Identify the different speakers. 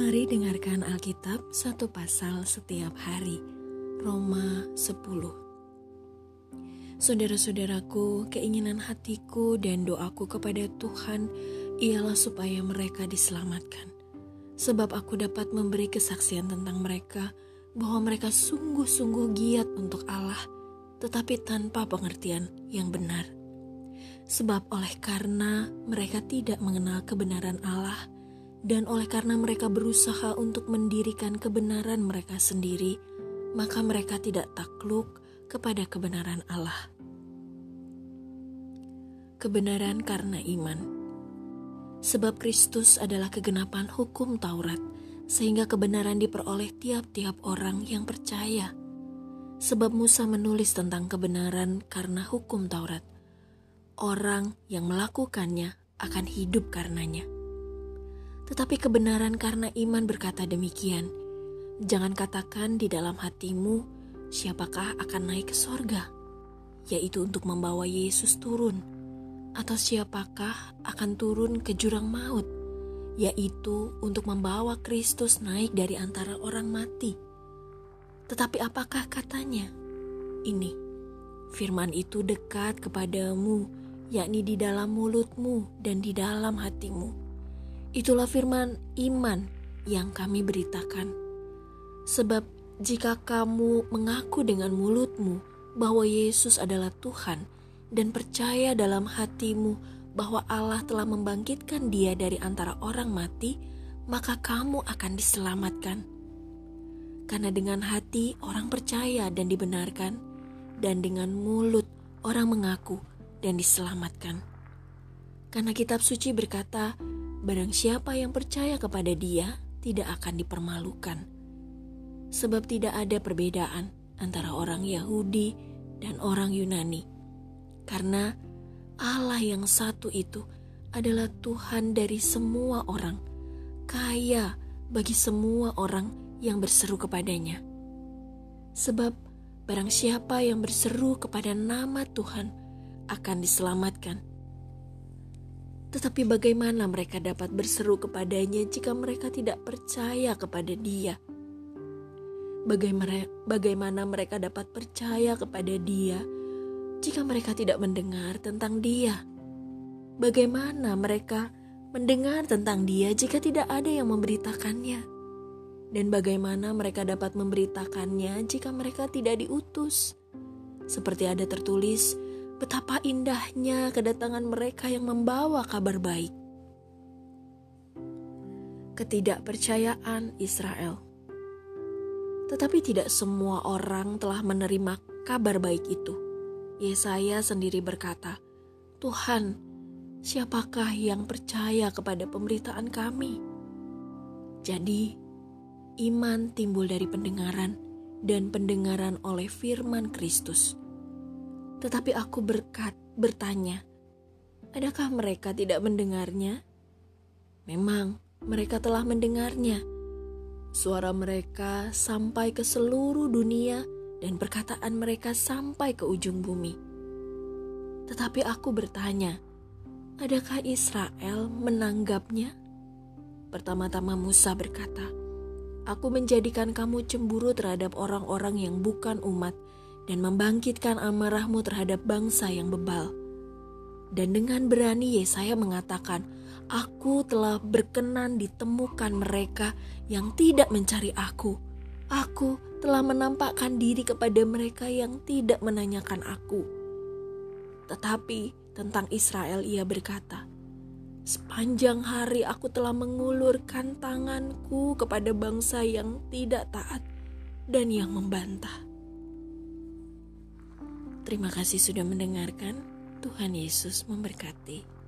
Speaker 1: Mari dengarkan Alkitab satu pasal setiap hari. Roma 10. Saudara-saudaraku, keinginan hatiku dan doaku kepada Tuhan ialah supaya mereka diselamatkan. Sebab aku dapat memberi kesaksian tentang mereka bahwa mereka sungguh-sungguh giat untuk Allah, tetapi tanpa pengertian yang benar. Sebab oleh karena mereka tidak mengenal kebenaran Allah, dan oleh karena mereka berusaha untuk mendirikan kebenaran mereka sendiri, maka mereka tidak takluk kepada kebenaran Allah. Kebenaran karena iman, sebab Kristus adalah kegenapan hukum Taurat, sehingga kebenaran diperoleh tiap-tiap orang yang percaya. Sebab Musa menulis tentang kebenaran karena hukum Taurat, orang yang melakukannya akan hidup karenanya tetapi kebenaran karena iman berkata demikian. Jangan katakan di dalam hatimu, siapakah akan naik ke sorga, yaitu untuk membawa Yesus turun, atau siapakah akan turun ke jurang maut, yaitu untuk membawa Kristus naik dari antara orang mati. Tetapi apakah katanya? Ini, firman itu dekat kepadamu, yakni di dalam mulutmu dan di dalam hatimu Itulah firman iman yang kami beritakan. Sebab jika kamu mengaku dengan mulutmu bahwa Yesus adalah Tuhan dan percaya dalam hatimu bahwa Allah telah membangkitkan dia dari antara orang mati, maka kamu akan diselamatkan. Karena dengan hati orang percaya dan dibenarkan, dan dengan mulut orang mengaku dan diselamatkan. Karena kitab suci berkata, Barang siapa yang percaya kepada Dia tidak akan dipermalukan, sebab tidak ada perbedaan antara orang Yahudi dan orang Yunani, karena Allah yang satu itu adalah Tuhan dari semua orang, kaya bagi semua orang yang berseru kepadanya. Sebab barang siapa yang berseru kepada nama Tuhan akan diselamatkan. Tetapi bagaimana mereka dapat berseru kepadanya jika mereka tidak percaya kepada Dia? Bagaimana, bagaimana mereka dapat percaya kepada Dia jika mereka tidak mendengar tentang Dia? Bagaimana mereka mendengar tentang Dia jika tidak ada yang memberitakannya? Dan bagaimana mereka dapat memberitakannya jika mereka tidak diutus? Seperti ada tertulis, Betapa indahnya kedatangan mereka yang membawa kabar baik. Ketidakpercayaan Israel, tetapi tidak semua orang telah menerima kabar baik itu. Yesaya sendiri berkata, "Tuhan, siapakah yang percaya kepada pemberitaan kami?" Jadi, iman timbul dari pendengaran, dan pendengaran oleh firman Kristus. Tetapi aku berkat, bertanya, adakah mereka tidak mendengarnya? Memang mereka telah mendengarnya. Suara mereka sampai ke seluruh dunia dan perkataan mereka sampai ke ujung bumi. Tetapi aku bertanya, adakah Israel menanggapnya? Pertama-tama Musa berkata, Aku menjadikan kamu cemburu terhadap orang-orang yang bukan umat dan membangkitkan amarahmu terhadap bangsa yang bebal. Dan dengan berani Yesaya mengatakan, Aku telah berkenan ditemukan mereka yang tidak mencari aku. Aku telah menampakkan diri kepada mereka yang tidak menanyakan aku. Tetapi tentang Israel ia berkata, Sepanjang hari aku telah mengulurkan tanganku kepada bangsa yang tidak taat dan yang membantah. Terima kasih sudah mendengarkan. Tuhan Yesus memberkati.